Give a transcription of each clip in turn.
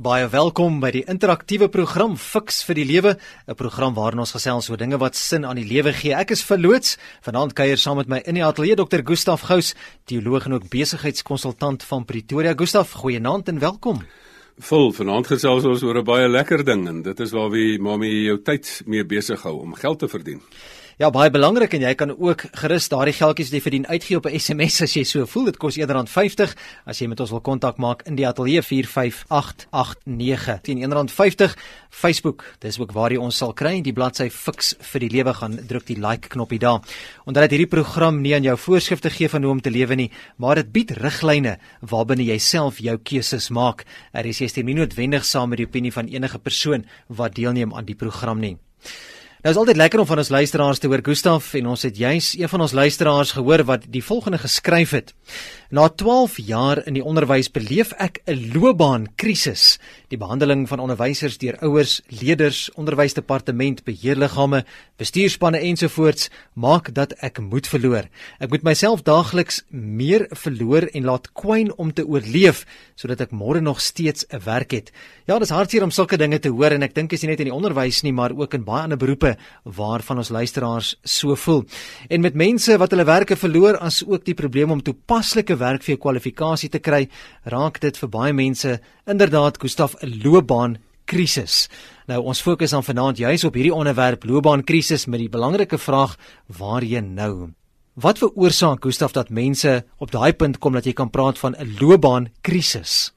Baie welkom by die interaktiewe program Fix vir die Lewe, 'n program waarin ons gesels oor dinge wat sin aan die lewe gee. Ek is verloots. Vanaand kuier saam met my in die ateljee Dr. Gustaf Gous, teoloog en ook besigheidskonsultant van Pretoria. Gustaf, goeienaand en welkom. Vol vanaand gesels ons oor 'n baie lekker ding en dit is waar wie mamie jou tyd mee besig hou om geld te verdien. Ja, baie belangrik en jy kan ook gerus daardie geldjies wat jy verdien uitgee op 'n SMS as jy so voel. Dit kos R1.50 as jy met ons wil kontak maak in die ateljee 45889 teen R1.50 Facebook. Dis ook waar jy ons sal kry. Die bladsy Fix vir die lewe gaan druk die like knoppie daar. Omdat dit hierdie program nie aan jou voorskrifte gee van hoe om te lewe nie, maar dit bied riglyne waarbinne jy self jou keuses maak. Er is jy stem nie noodwendig saam met die opinie van enige persoon wat deelneem aan die program nie. Nou is altyd lekker om van ons luisteraars te hoor Gustaf en ons het juis een van ons luisteraars gehoor wat die volgende geskryf het. Na 12 jaar in die onderwys beleef ek 'n loopbaankrisis. Die behandeling van onderwysers deur ouers, leerders, onderwysdepartement, beheerliggame, bestuurspanne ensovoorts maak dat ek moed verloor. Ek moet myself daagliks meer verloor en laat kwyn om te oorleef sodat ek môre nog steeds 'n werk het. Ja, dis hartseer om sulke dinge te hoor en ek dink is nie net in die onderwys nie, maar ook in baie ander beroepe waarvan ons luisteraars so voel. En met mense wat hulle werke verloor as ook die probleem om toepaslike werk vir jou kwalifikasie te kry, raak dit vir baie mense inderdaad Gustaf 'n loopbaan krisis. Nou ons fokus dan vanaand juis op hierdie onderwerp loopbaankrisis met die belangrike vraag waarheen nou? Wat veroorsaak Gustaf dat mense op daai punt kom dat jy kan praat van 'n loopbaankrisis?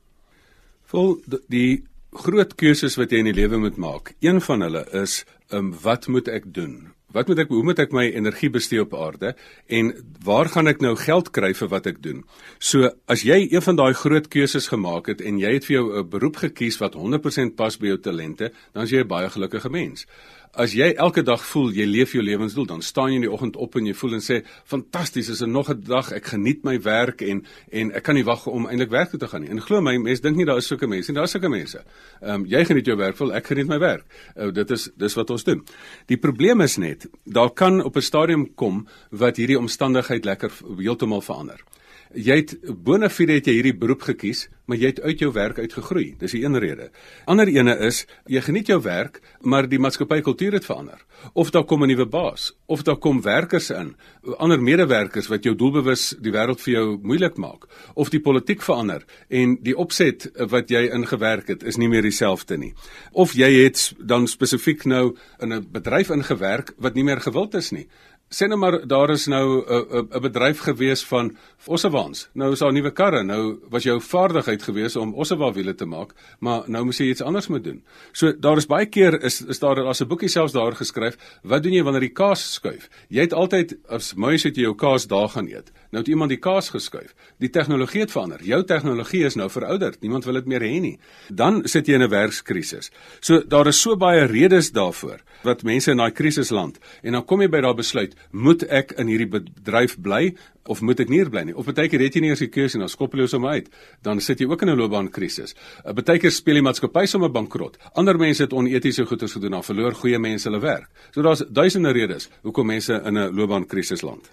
Vol die groot keuses wat jy in die lewe moet maak. Een van hulle is, um, wat moet ek doen? Wat moet ek hoe moet ek my energie bestee op aarde en waar gaan ek nou geld kry vir wat ek doen? So as jy een van daai groot keuses gemaak het en jy het vir jou 'n beroep gekies wat 100% pas by jou talente, dan is jy 'n baie gelukkige mens as jy elke dag voel jy leef jou lewensdoel, dan staan jy in die oggend op en jy voel en sê, "Fantasties, is er nog 'n dag, ek geniet my werk en en ek kan nie wag om eintlik werk toe te gaan nie." En glo my, mense dink nie daar is sulke mense nie, daar is sulke mense. Ehm um, jy geniet jou werk, voel ek geniet my werk. Uh, dit is dis wat ons doen. Die probleem is net, daar kan op 'n stadium kom wat hierdie omstandigheid lekker heeltemal verander jy het bonafide het jy hierdie beroep gekies, maar jy het uit jou werk uitgegroei. Dis die een rede. Ander ene is jy geniet jou werk, maar die maatskappy kultuur het verander. Of daar kom 'n nuwe baas, of daar kom werkers in, ander medewerkers wat jou doelbewus die wêreld vir jou moeilik maak, of die politiek verander en die opset wat jy ingewerk het is nie meer dieselfde nie. Of jy het dan spesifiek nou in 'n bedryf ingewerk wat nie meer gewild is nie sê nou maar daar is nou 'n 'n bedryf gewees van Ossewans. Nou is daar nuwe karre. Nou was jou vaardigheid gewees om Ossewa wiele te maak, maar nou moet jy iets anders moet doen. So daar is baie keer is is daar as 'n boekie selfs daar geskryf, wat doen jy wanneer die kaas skuif? Jy het altyd as muis het jy jou kaas daar gaan eet. Nou het iemand die kaas geskuif. Die tegnologie het verander. Jou tegnologie is nou verouderd. Niemand wil dit meer hê nie. Dan sit jy in 'n werkskrisis. So daar is so baie redes daarvoor wat mense in daai krisis land en dan kom jy by daai besluit moet ek in hierdie bedryf bly of moet ek nie hier bly nie? Of baie keer het jy nie eens 'n keuse nie, dan skop jy sommer uit. Dan sit jy ook in 'n loopbaankrisis. Uh, baie keer speel die maatskappy sommer bankrot. Ander mense het onetiese goederes gedoen, dan verloor goeie mense hulle werk. So daar's duisende redes hoekom mense in 'n loopbaankrisis land.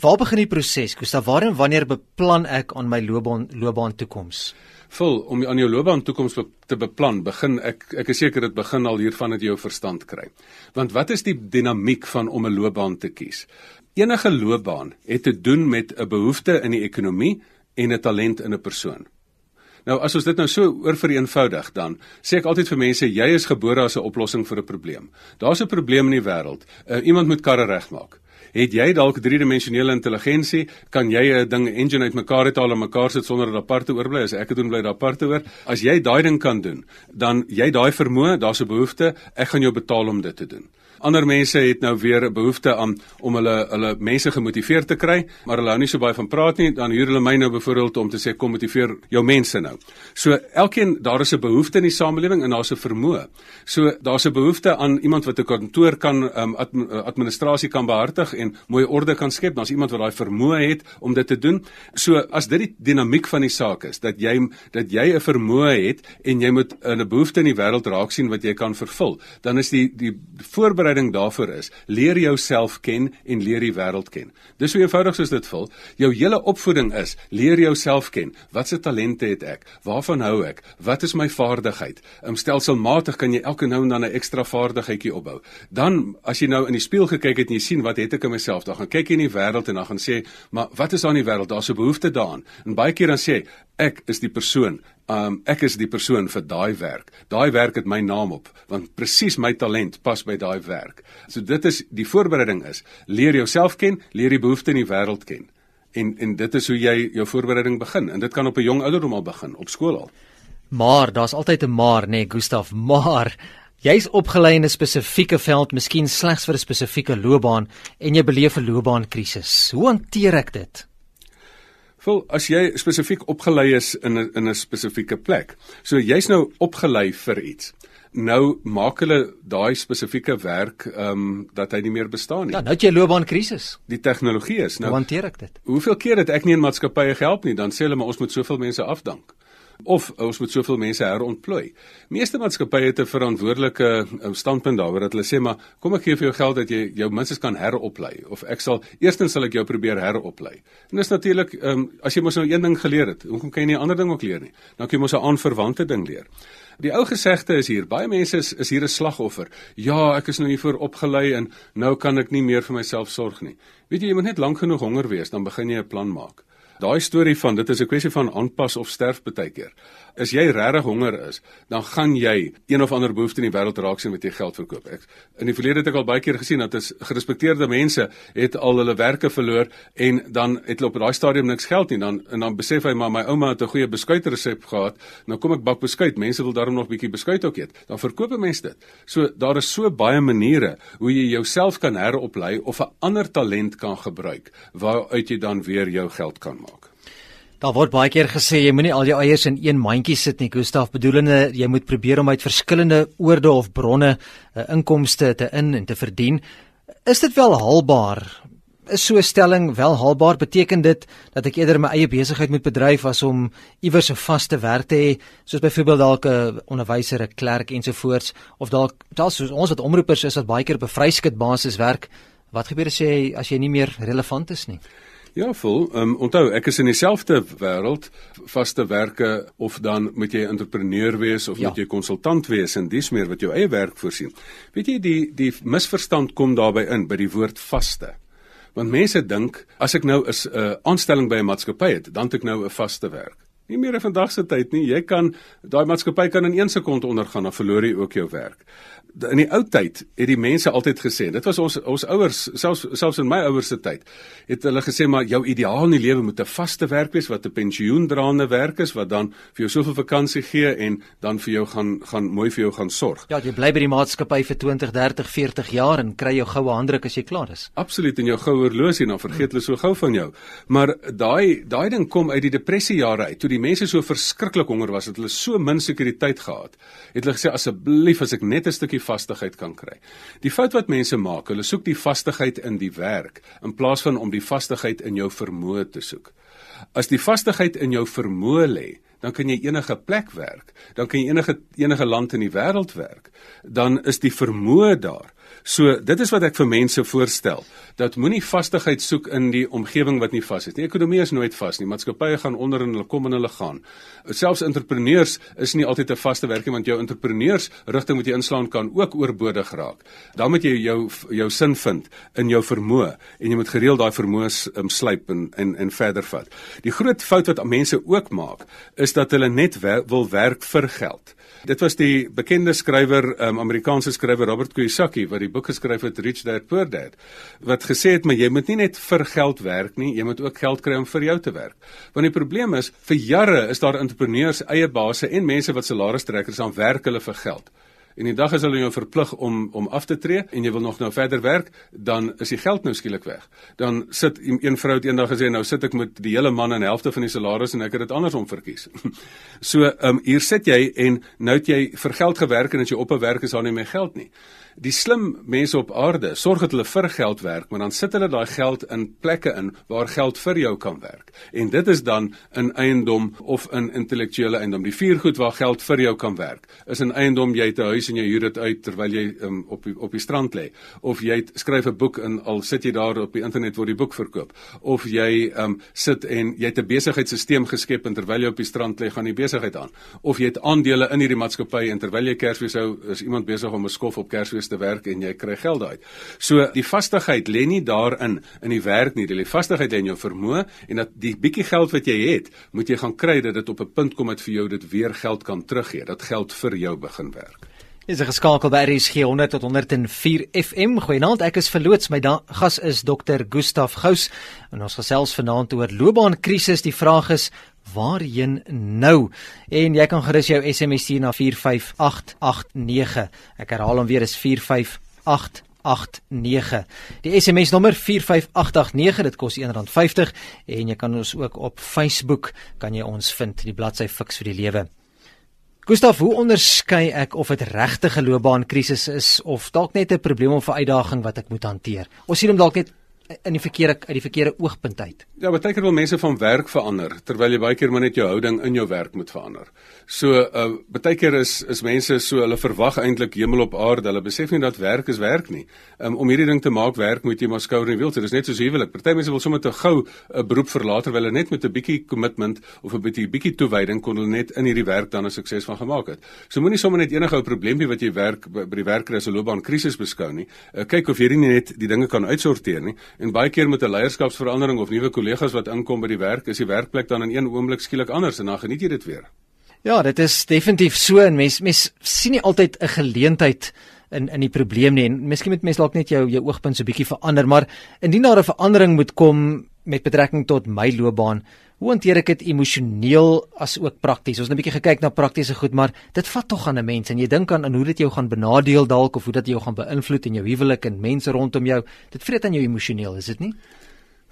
Waar begin die proses? Gustav, waar en wanneer beplan ek aan my loopbaan loopbaan toekoms? Vul om aan jou loopbaan toekoms te beplan, begin ek ek is seker dit begin al hiervan dat jy jou verstand kry. Want wat is die dinamiek van om 'n loopbaan te kies? Enige loopbaan het te doen met 'n behoefte in die ekonomie en 'n talent in 'n persoon. Nou as ons dit nou so oorvereenvoudig dan sê ek altyd vir mense jy is gebore as 'n oplossing vir 'n probleem. Daar's 'n probleem in die wêreld. Uh, iemand moet karre regmaak. Het jy dalk driedimensionele intelligensie, kan jy 'n ding engine uitmekaar uithaal en mekaar sit sonder dat aparte oorbly as ek dit doen bly daar aparte oor. As jy daai ding kan doen, dan jy daai vermoë, daar's 'n behoefte, ek gaan jou betaal om dit te doen. Ander mense het nou weer 'n behoefte aan om hulle hulle mense gemotiveer te kry, maar hulle hou nie so baie van praat nie. Dan huur hulle my nou byvoorbeeld om te sê kom motiveer jou mense nou. So elkeen daar is 'n behoefte in die samelewing en daar's 'n vermoë. So daar's 'n behoefte aan iemand wat 'n kantoor kan um, administrasie kan behartig en mooi orde kan skep. Daar's iemand wat daai vermoë het om dit te doen. So as dit die dinamiek van die saak is dat jy dat jy 'n vermoë het en jy moet 'n behoefte in die wêreld raak sien wat jy kan vervul, dan is die die voorbereiding daarvoor is leer jouself ken en leer die wêreld ken. Dis so eenvoudig soos dit vul. Jou hele opvoeding is leer jouself ken. Watse talente het ek? Waarvan hou ek? Wat is my vaardigheid? Um, stelselmatig kan jy elke nou en dan 'n ekstra vaardigheidjie opbou. Dan as jy nou in die spieël gekyk het en jy sien wat het ek in myself, dan gaan kyk jy in die wêreld en dan gaan sê, maar wat is daar in die wêreld? Daar's 'n behoefte daaraan. En baie keer dan sê ek is die persoon Um ek is die persoon vir daai werk. Daai werk het my naam op want presies my talent pas by daai werk. So dit is die voorbereiding is leer jouself ken, leer die behoeftes in die wêreld ken. En en dit is hoe jy jou voorbereiding begin en dit kan op 'n jong ouderdom al begin op skool al. Maar daar's altyd 'n maar, nê, nee, Gustaf, maar jy's opgelei in 'n spesifieke veld, miskien slegs vir 'n spesifieke loopbaan en jy beleef 'n loopbaankrisis. Hoe hanteer ek dit? Wel, as jy spesifiek opgelei is in 'n in 'n spesifieke plek. So jy's nou opgelei vir iets. Nou maak hulle daai spesifieke werk ehm um, dat hy nie meer bestaan nie. Ja, nou het jy loopbaankrisis. Die tegnologie is nou. Hoe hanteer ek dit? Hoeveel keer het ek nie in maatskappye gehelp nie, dan sê hulle maar ons moet soveel mense afdank of ons moet soveel mense herontplooi. Meeste maatskappye het 'n verantwoordelike um, standpunt daaroor dat hulle sê maar kom ek gee vir jou geld dat jy jou minstens kan heroplei of ek sal eerstens sal ek jou probeer heroplei. En dis natuurlik um, as jy mos nou een ding geleer het, hoekom kan jy nie 'n ander ding ook leer nie? Dan kan jy mos 'n aanverwante ding leer. Die ou gesegde is hier, baie mense is, is hier 'n slagoffer. Ja, ek is nou hier voor opgelei en nou kan ek nie meer vir myself sorg nie. Weet jy, jy moet net lank genoeg honger wees, dan begin jy 'n plan maak. Daai storie van dit is 'n kwessie van aanpas of sterf baie keer as jy regtig honger is, dan gaan jy een of ander behoefte in die wêreld raak sien met jy geld verkoop. Ek in die verlede het ek al baie keer gesien dat is gerespekteerde mense het al hulle werke verloor en dan het hulle op daai stadium niks geld nie. Dan en dan besef hy maar my ouma het 'n goeie beskuitresep gehad. Nou kom ek bak beskuit. Mense wil daarom nog bietjie beskuit ook eet. Dan verkoop 'n mens dit. So daar is so baie maniere hoe jy jouself kan heroplei of 'n ander talent kan gebruik waaruit jy dan weer jou geld kan maak. Daar word baie keer gesê jy moenie al jou eiers in een mandjie sit nie. Gustaf bedoelende jy moet probeer om uit verskillende oorde of bronne uh, inkomste te in en te verdien. Is dit wel haalbaar? Is so 'n stelling wel haalbaar? Beteken dit dat ek eerder my eie besigheid moet bedryf as om iewers 'n vaste werk te hê, soos byvoorbeeld dalk 'n onderwyser, 'n klerk ensovoorts of dalk dalk soos ons wat omroepers is wat baie keer op 'n vryskut basis werk? Wat gebeur as jy as jy nie meer relevant is nie? Ja, vol. Ehm um, onthou, ek is in dieselfde wêreld, vaste werke of dan moet jy entrepreneur wees of ja. moet jy konsultant wees en dis meer wat jou eie werk voorsien. Weet jy die die misverstand kom daarbey in by die woord vaste. Want mense dink as ek nou 'n uh, aanstelling by 'n maatskappy het, dan het ek nou 'n vaste werk. Nie meer in vandag se tyd nie. Jy kan daai maatskappy kan in 1 sekonde ondergaan, dan verloor jy ook jou werk in die ou tyd het die mense altyd gesê, dit was ons ons ouers, selfs selfs in my ouers se tyd, het hulle gesê maar jou ideaal in die lewe moet 'n vaste werk wees wat 'n pensioendraande werk is wat dan vir jou soveel vakansie gee en dan vir jou gaan gaan mooi vir jou gaan sorg. Ja, jy bly by die maatskappy vir 20, 30, 40 jaar en kry jou goue handdruk as jy klaar is. Absoluut en jou goue horlosie dan vergeet hulle so gou van jou. Maar daai daai ding kom uit die depressiejare uit toe die mense so verskriklik honger was dat hulle so min sekuriteit gehad. Het hulle gesê asseblief as ek net 'n stukkie vastigheid kan kry. Die fout wat mense maak, hulle soek die vastigheid in die werk in plaas van om die vastigheid in jou vermoë te soek. As die vastigheid in jou vermoë lê, dan kan jy enige plek werk, dan kan jy enige enige land in die wêreld werk. Dan is die vermoë daar. So dit is wat ek vir mense voorstel dat moenie vastigheid soek in die omgewing wat nie vas is nie. Ekonomie is nooit vas nie. Maatskappye gaan onder en hulle kom en hulle gaan. Selfs entrepreneurs is nie altyd 'n vaste werking want jou entrepreneurs rigting wat jy inslaan kan ook oorbodig raak. Dan moet jy jou jou sin vind in jou vermoë en jy moet gereeld daai vermoëns um, slyp en en en verder vat. Die groot fout wat mense ook maak is dat hulle net wer wil werk vir geld. Dit was die bekende skrywer, um, Amerikaanse skrywer Robert Kiyosaki wat die boek geskryf het Rich Dad Poor Dad, wat gesê het maar jy moet nie net vir geld werk nie, jy moet ook geld kry om vir jou te werk. Want die probleem is vir jare is daar entrepreneurs, eie basse en mense wat salaris-trekkers aan werk hulle vir geld. En die dag as hulle jou verplig om om af te tree en jy wil nog nou verder werk, dan is die geld nou skielik weg. Dan sit een vrou het eendag gesê nou sit ek met die hele man en helfte van die salaris en ek het dit andersom verkies. so, ehm um, hier sit jy en nou het jy vir geld gewerk en as jy op 'n werk is daar nie meer geld nie. die slim mense op aarde sorg dat hulle vir geld werk, maar dan sit hulle daai geld in plekke in waar geld vir jou kan werk. En dit is dan in eiendom of in intellektuele eiendom. Die vier goed waar geld vir jou kan werk is in eiendom jy het 'n huis en jy huur dit uit terwyl jy um, op die, op die strand lê of jy het, skryf 'n boek en al sit jy daar op die internet waar die boek verkoop of jy um, sit en jy het 'n besigheidstelsel geskep en terwyl jy op die strand lê gaan die besigheid aan of jy het aandele in hierdie maatskappy en terwyl jy Kersfees hou is iemand besig om 'n skof op Kersfees te werk en jy kry geld uit. So die vastigheid lê nie daarin in die werk nie, die vastigheid lê in jou vermoë en dat die bietjie geld wat jy het, moet jy gaan kry dat dit op 'n punt kom dat vir jou dit weer geld kan teruggee, dat geld vir jou begin werk. Is geskakel by RSG 100 tot 104 FM. Goeienaand, ek is verloots. My gas is Dr. Gustaf Gous en ons gesels vanaand oor loopbaankrisis. Die vraag is waarheen nou? En jy kan gerus jou SMS stuur na 45889. Ek herhaal hom weer is 45889. Die SMS nommer 45889, dit kos R1.50 en jy kan ons ook op Facebook kan jy ons vind, die bladsy Fix vir die lewe. Gustaf, hoe onderskei ek of dit regtig 'n loopbaankrisis is of dalk net 'n probleem of 'n uitdaging wat ek moet hanteer? Ons sien hom dalk net in die verkeerde uit die verkeerde oogpunt uit. Ja, baie keer wil mense van werk verander terwyl jy baie keer maar net jou houding in jou werk moet verander. So, uh baie keer is is mense so hulle verwag eintlik hemel op aarde. Hulle besef nie dat werk is werk nie. Um, om hierdie ding te maak werk moet jy maar skouer en wiel. So, dit is net soos huwelik. Party mense wil sommer te gou 'n beroep verlaat terwyl hulle net met 'n bietjie commitment of 'n bietjie bietjie toewyding kon hulle net in hierdie werk dan 'n sukses van gemaak het. So moenie sommer net enige ou probleempie wat jy werk by die werk kry as 'n loopbaankrisis beskou nie. Uh, kyk of jy nie net die dinge kan uitsorteer nie en baie keer met 'n leierskapsverandering of nuwe kollegas wat inkom by die werk, is die werkplek dan in een oomblik skielik anders en dan geniet jy dit weer. Ja, dit is definitief so en mens mens sien nie altyd 'n geleentheid in in die probleem nie en miskien moet mens dalk net jou jou oogpunt so bietjie verander, maar indien daar 'n verandering moet kom met betrekking tot my loopbaan, hoe hanteer ek dit emosioneel as ook prakties? Ons het 'n bietjie gekyk na praktiese goed, maar dit vat tog aan 'n mens en jy dink aan hoe dit jou gaan benadeel dalk of hoe dit jou gaan beïnvloed in jou huwelik en mense rondom jou. Dit vreet aan jou emosioneel, is dit nie?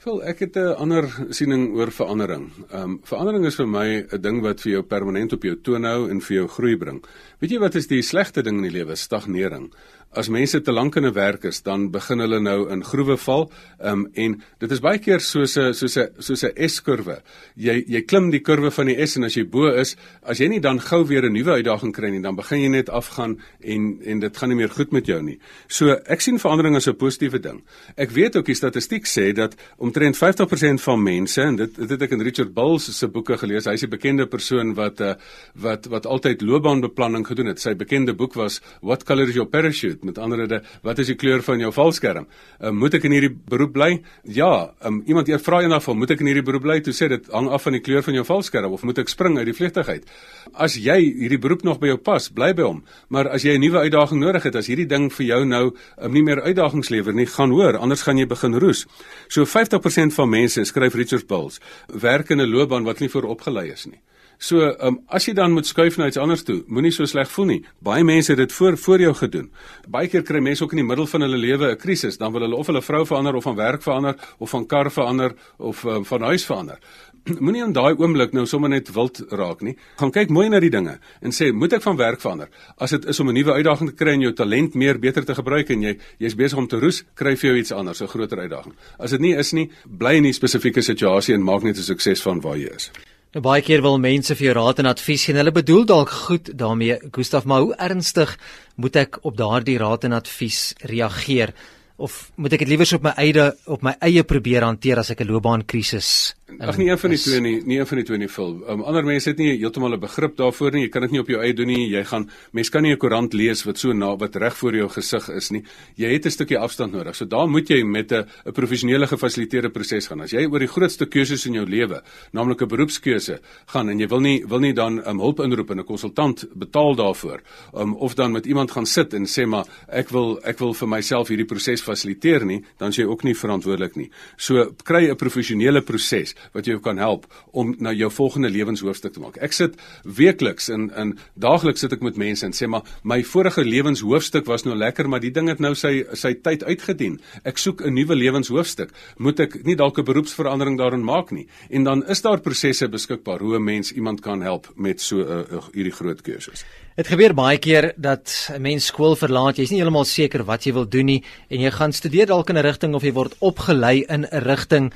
Wel, ek het 'n ander siening oor verandering. Ehm um, verandering is vir my 'n ding wat vir jou permanent op jou toon hou en vir jou groei bring. Weet jy wat is die slegste ding in die lewe? Stagnering as mense te lank in 'n werk is, dan begin hulle nou in groewe val. Ehm um, en dit is baie keer soos 'n soos 'n soos 'n S-kurwe. Jy jy klim die kurwe van die S en as jy bo is, as jy nie dan gou weer 'n nuwe uitdaging kry nie, dan begin jy net afgaan en en dit gaan nie meer goed met jou nie. So ek sien verandering as 'n positiewe ding. Ek weet ook die statistiek sê dat omtrent 50% van mense en dit dit het ek in Richard Bulls se boeke gelees. Hy's 'n bekende persoon wat uh, wat wat altyd loopbaanbeplanning gedoen het. Sy bekende boek was What Color is Your Parachute? Met ander woorde, wat is die kleur van jou valskerm? Uh, moet ek in hierdie beroep bly? Ja, um, iemand eers vra eendag van moet ek in hierdie beroep bly? Toe sê dit hang af van die kleur van jou valskerm of moet ek spring uit die vliegtuigheid? As jy hierdie beroep nog by jou pas, bly by hom. Maar as jy 'n nuwe uitdaging nodig het, as hierdie ding vir jou nou um, nie meer uitdagings lewer nie, gaan hoor, anders gaan jy begin roes. So 50% van mense skryf Richard Bulls, werk in 'n loopbaan wat nie vooropgelei is nie. So, um, as jy dan moet skuif na iets anders toe, moenie so sleg voel nie. Baie mense het dit voor voor jou gedoen. Baie keer kry mense ook in die middel van hulle lewe 'n krisis, dan wil hulle of hulle vrou verander of van werk verander of van kar verander of um, van huis verander. Moenie in daai oomblik nou sommer net wild raak nie. Gaan kyk mooi na die dinge en sê, moet ek van werk verander? As dit is om 'n nuwe uitdaging te kry en jou talent meer beter te gebruik en jy jy's besig om te roes, kry vir jou iets anders, 'n groter uitdaging. As dit nie is nie, bly in die spesifieke situasie en maak net 'n sukses van waar jy is. Nou baie keer wil mense vir jou raad en advies en hulle bedoel dalk goed daarmee Gustaf, maar hoe ernstig moet ek op daardie raad en advies reageer? of moet ek dit liewer op my eie op my eie probeer hanteer as ek 'n loopbaankrisis Ag nee, een van die twee nie, nie een van die twee nie vul. Um, ander mense het nie heeltemal 'n begrip daarvoor nie. Jy kan dit nie op jou eie doen nie. Jy gaan mens kan nie 'n koerant lees wat so na wat reg voor jou gesig is nie. Jy het 'n stukkie afstand nodig. So daar moet jy met 'n 'n professionele gefasiliteerde proses gaan. As jy oor die grootste keuses in jou lewe, naamlik 'n beroepskeuse, gaan en jy wil nie wil nie dan um, hulp inroep en 'n konsultant betaal daarvoor, um, of dan met iemand gaan sit en sê maar ek wil ek wil vir myself hierdie proses fasiliteer nie, dan is jy ook nie verantwoordelik nie. So kry 'n professionele proses. Wees wat jou kan help om na jou volgende lewenshoofstuk te maak. Ek sit weekliks en in daagliks sit ek met mense en sê maar my vorige lewenshoofstuk was nou lekker, maar die ding het nou sy sy tyd uitgedien. Ek soek 'n nuwe lewenshoofstuk. Moet ek nie dalk 'n beroepsverandering daarin maak nie? En dan is daar prosesse beskikbaar hoe 'n mens iemand kan help met so 'n uh, uh, hierdie groot keuses. Dit gebeur baie keer dat 'n mens skool verlaat, jy's nie heeltemal seker wat jy wil doen nie en jy gaan studeer dalk in 'n rigting of jy word opgelei in 'n rigting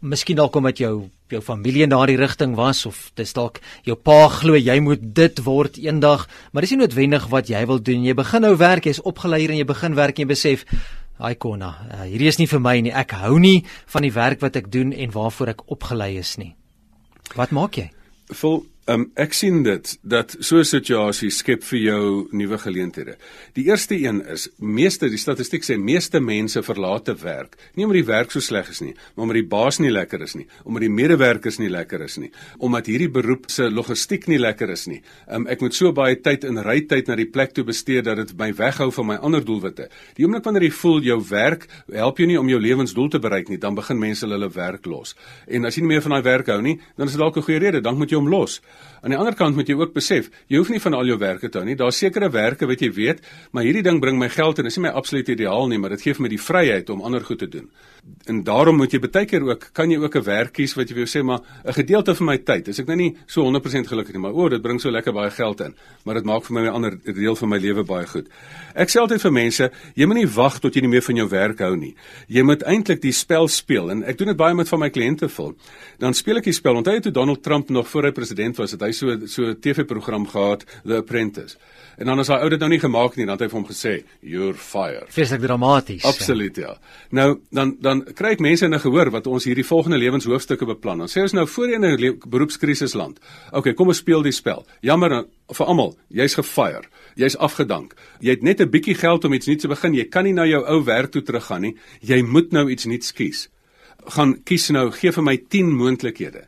Miskien dalk omdat jou jou familie in daardie rigting was of dis dalk jou pa glo jy moet dit word eendag, maar dis nie noodwendig wat jy wil doen. Jy begin nou werk, jy's opgelei en jy begin werk en jy besef, "Haai konna, uh, hierdie is nie vir my nie. Ek hou nie van die werk wat ek doen en waarvoor ek opgelei is nie." Wat maak jy? Vol Um, ek sien dit dat so 'n situasie skep vir jou nuwe geleenthede. Die eerste een is meeste die statistiek sê meeste mense verlaat werk, nie omdat die werk so sleg is nie, maar omdat die baas nie lekker is nie, omdat die medewerkers nie lekker is nie, omdat hierdie beroep se logistiek nie lekker is nie. Um, ek moet so baie tyd in rytyd na die plek toe bestee dat dit my weghou van my ander doelwitte. Die oomblik wanneer jy voel jou werk help jou nie om jou lewensdoel te bereik nie, dan begin mense hulle werk los. En as jy nie meer van daai werk hou nie, dan is dit dalk 'n goeie rede, dan moet jy hom los. Aan die ander kant moet jy ook besef, jy hoef nie van al jou werke te hou nie. Daar's sekere werke wat jy weet, maar hierdie ding bring my geld en is nie my absolute ideaal nie, maar dit gee vir my die vryheid om ander goed te doen. En daarom moet jy baie keer ook kan jy ook 'n werk kies wat jy wil sê maar 'n gedeelte van my tyd, as ek nou nie so 100% gelukkig nie, maar o, oh, dit bring so lekker baie geld in, maar dit maak vir my 'n ander deel van my lewe baie goed. Ek sê altyd vir mense, jy moenie wag tot jy nie meer van jou werk hou nie. Jy moet eintlik die spel speel en ek doen dit baie met van my kliënte vol. Dan speel ek die spel. Onthou jy toe Donald Trump nog voor hy president was, het hy so so 'n TV-program gehad, The Apprentice. En dan as hy ou dit nou nie gemaak nie, dan het hy vir hom gesê, "You're fired." Feeslik dramaties. Absoluut ja. Nou dan dan kry ek mense in 'n gehoor wat ons hierdie volgende lewenshoofstukke beplan. Dan sê ons nou voor jy in 'n beroepskrisis land. Okay, kom ons speel die spel. Jammer vir almal, jy's gefire. Jy's afgedank. Jy het net 'n bietjie geld om iets nuuts te begin. Jy kan nie na jou ou werk toe teruggaan nie. Jy moet nou iets nuuts kies. Gaan kies nou, gee vir my 10 moontlikhede.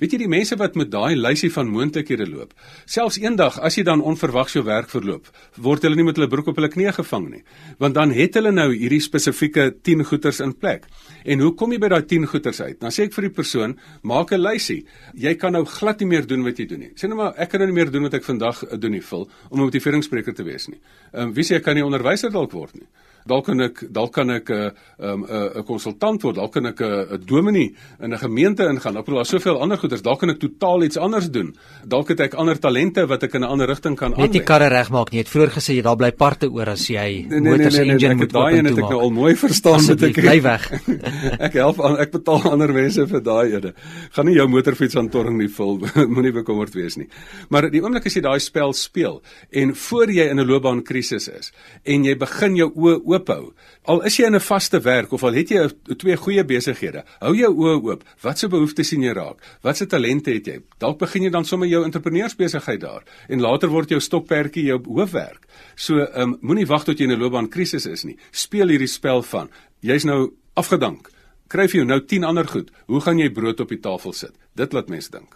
Weet jy die mense wat met daai lysie van moontlikhede loop, selfs eendag as jy dan onverwags jou werk verloop, word hulle nie met hulle broek op hulle knie gevang nie, want dan het hulle nou hierdie spesifieke 10 goeders in plek. En hoe kom jy by daai 10 goeders uit? Dan sê ek vir die persoon, maak 'n lysie. Jy kan nou glad nie meer doen wat jy doen nie. Sê nou maar ek kan nou nie meer doen wat ek vandag doen nie, vul om 'n motiveringsspreker te wees nie. Ehm um, wie sê ek kan nie onderwyser dalk word nie? Dalk kan ek dalk kan ek 'n uh, 'n 'n uh, 'n konsultant word, dalk kan ek 'n uh, 'n dominee in 'n gemeente ingaan. Ek bedoel daar's soveel ander goeders, dalk kan ek totaal iets anders doen. Dalk het ek ander talente wat ek in 'n ander rigting kan aanwend. Net die karre regmaak nie. Het vroeër gesê jy daar bly parte oor as jy nee, nee, motors nee, nee, engine nee, moet daai en dit ek nou al mooi verstaan met ek bly weg. ek help aan ek betaal ander mense vir daai ede. Gaan nie jou motorfiets aan torring nie vul. Moenie bekommerd wees nie. Maar die oomblik as jy daai spel speel en voor jy in 'n loopbaankrisis is en jy begin jou oë oophou. Al is jy in 'n vaste werk of al het jy twee goeie besighede, hou jou oë oop. Wat se behoeftes sien jy raak? Wat se talente het jy? Dalk begin jy dan sommer jou entrepreneursbesigheid daar en later word jou stokperdjie jou hoofwerk. So, ehm um, moenie wag tot jy in 'n loopbaankrisis is nie. Speel hierdie spel van jy's nou afgedank. Kryf jy nou 10 ander goed. Hoe gaan jy brood op die tafel sit? Dit laat mense dink.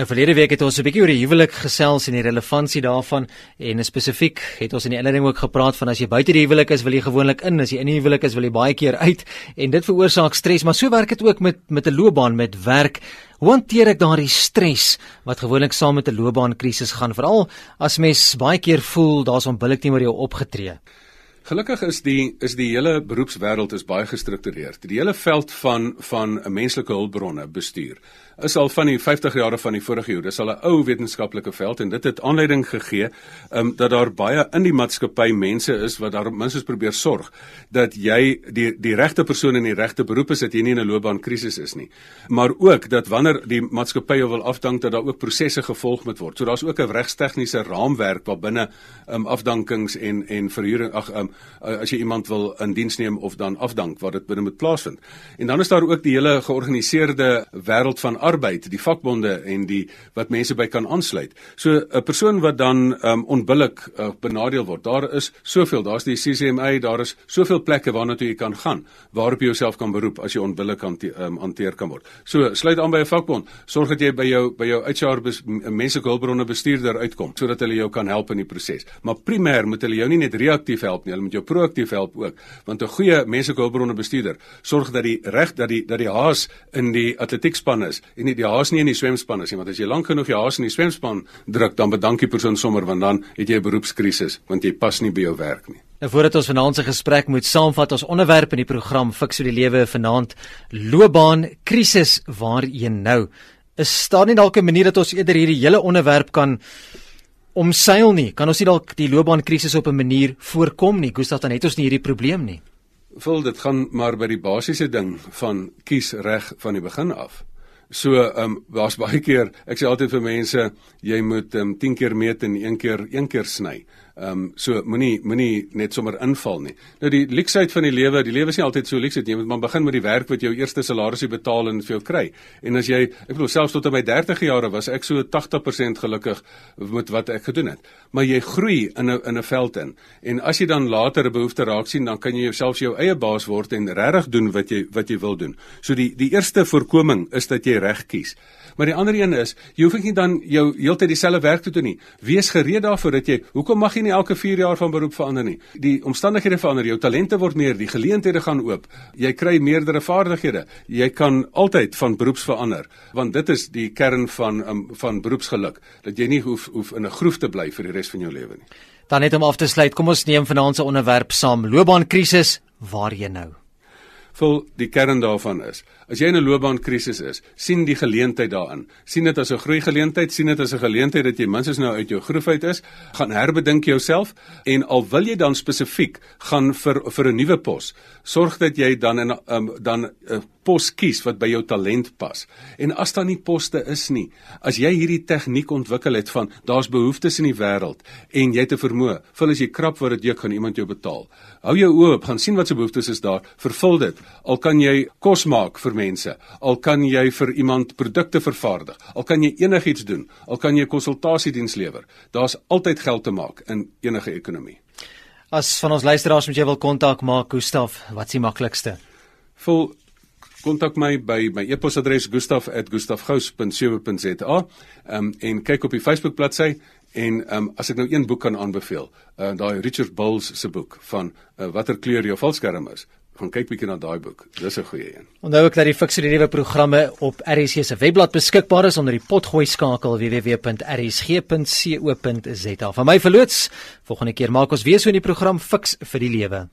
Nou verlede week het ons 'n bietjie oor die huwelik gesels en die relevantie daarvan en spesifiek het ons in die inleiding ook gepraat van as jy buite die huwelik is, wil jy gewoonlik in, as jy in die huwelik is, wil jy baie keer uit en dit veroorsaak stres, maar so werk dit ook met met 'n loopbaan, met werk. Hoe hanteer ek daardie stres wat gewoonlik saam met 'n loopbaankrisis gaan, veral as mens baie keer voel daar's onbillik teenoor jou opgetree? Gelukkig is die is die hele beroepswêreld is baie gestruktureerd. Die hele veld van van 'n menslike hulpbronne bestuur is al van die 50 jare van die vorige eeu. Dis al 'n ou wetenskaplike veld en dit het aanleiding gegee um, dat daar baie in die maatskappy mense is wat daar minstens probeer sorg dat jy die die regte persoon in die regte beroep is dat jy nie in 'n loopbaankrisis is nie. Maar ook dat wanneer die maatskappy wil afdank dat daar ook prosesse gevolg moet word. So daar's ook 'n regstegniese raamwerk wat binne um, afdankings en en verhuuring ag um, as jy iemand wil in diens neem of dan afdank wat dit binne moet plaasvind. En dan is daar ook die hele georganiseerde wêreld van arbeid, die vakbonde en die wat mense by kan aansluit. So 'n persoon wat dan um, onbillik uh, benadeel word. Daar is soveel, daar's die CCMA, daar is soveel plekke waarna toe jy kan gaan waarop jy jouself kan beroep as jy onbillik um, hanteer kan word. So sluit aan by 'n vakbond. Sorg dat jy by jou by jou HR menslike hulpbronne bestuurder uitkom sodat hulle jou kan help in die proses. Maar primêr moet hulle jou nie net reaktief help nie, hulle moet jou proaktief help ook, want 'n goeie menslike hulpbronne bestuurder sorg dat die reg dat die dat die haas in die atletiekspan is en nie die haas nie in die swemspan is nie, want as jy lank genoeg die haas in die swemspan druk, dan bedank die persoon sommer want dan het jy 'n beroepskrisis want jy pas nie by jou werk nie. Nou voordat ons vanaand se gesprek moet saamvat, ons onderwerp in die program Fix vir die lewe vanaand loopbaan krisis waarheen nou is daar nie dalk 'n manier dat ons eerder hierdie hele onderwerp kan omseil nie? Kan ons nie dalk die loopbaankrisis op 'n manier voorkom nie? Gustav, dan het ons nie hierdie probleem nie. Vul dit gaan maar by die basiese ding van kies reg van die begin af. So, ehm um, daar's baie keer, ek sê altyd vir mense, jy moet ehm um, 10 keer meet en een keer een keer sny. Ehm um, so moenie moenie net sommer inval nie. Nou die leksheid van die lewe, die lewe is nie altyd so leksie nie. Jy moet maar begin met die werk wat jou eerste salarisie betaal en vir jou kry. En as jy, ek bedoel selfs tot in my 30 jare was ek so 80% gelukkig met wat ek gedoen het. Maar jy groei in 'n in 'n veld in. En as jy dan later 'n behoefte raak sien, dan kan jy jouself jou eie baas word en regtig doen wat jy wat jy wil doen. So die die eerste voorkoming is dat jy reg kies. Maar die ander een is, jy hoef nie dan jou heeltyd dieselfde werk te doen nie. Wees gereed daarvoor dat jy, hoekom mag jy nie elke 4 jaar van beroep verander nie? Die omstandighede verander, jou talente word meer, die geleenthede gaan oop. Jy kry meerdere vaardighede. Jy kan altyd van beroeps verander, want dit is die kern van um, van beroepsgeluk, dat jy nie hoef hoef in 'n groef te bly vir die res van jou lewe nie. Dan net om af te sluit, kom ons neem vanaand se onderwerp saam, loopbaankrisis, waar jy nou? Vol die kern daarvan is As jy in 'n loopbaankrisis is, sien die geleentheid daarin. Sien dit as 'n groeigeleentheid, sien dit as 'n geleentheid dat jy minstens nou uit jou groef uit is, gaan herbedink jouself en al wil jy dan spesifiek gaan vir vir 'n nuwe pos, sorg dat jy dan in um, dan 'n uh, pos kies wat by jou talent pas. En as daar nie poste is nie, as jy hierdie tegniek ontwikkel het van daar's behoeftes in die wêreld en jy het 'n vermoë, vul as jy krap word dit jy gaan iemand jou betaal. Hou jou oë oop, gaan sien wat se behoeftes is daar, vervul dit. Al kan jy kos maak vir mense. Al kan jy vir iemand produkte vervaardig, al kan jy enigiets doen, al kan jy konsultasiediens lewer. Daar's altyd geld te maak in enige ekonomie. As van ons luisteraars moet jy wil kontak maak, Gustaf, wat's die maklikste? Vul kontak my by my e-posadres gustaf@gustafgous.co.za. Ehm um, en kyk op die Facebook bladsy en um, as ek nou een boek kan aanbeveel, uh, daai Richard Bulls se boek van uh, watter kleur jou valskerm is, gaan kyk bietjie na daai boek. Dis 'n goeie een. Onthou ek dat die fiksie nuwe programme op RSG se webblad beskikbaar is onder die potgooi skakel www.rsg.co.za. Van my verloots, volgende keer maak ons weer so 'n program fiks vir die lewe.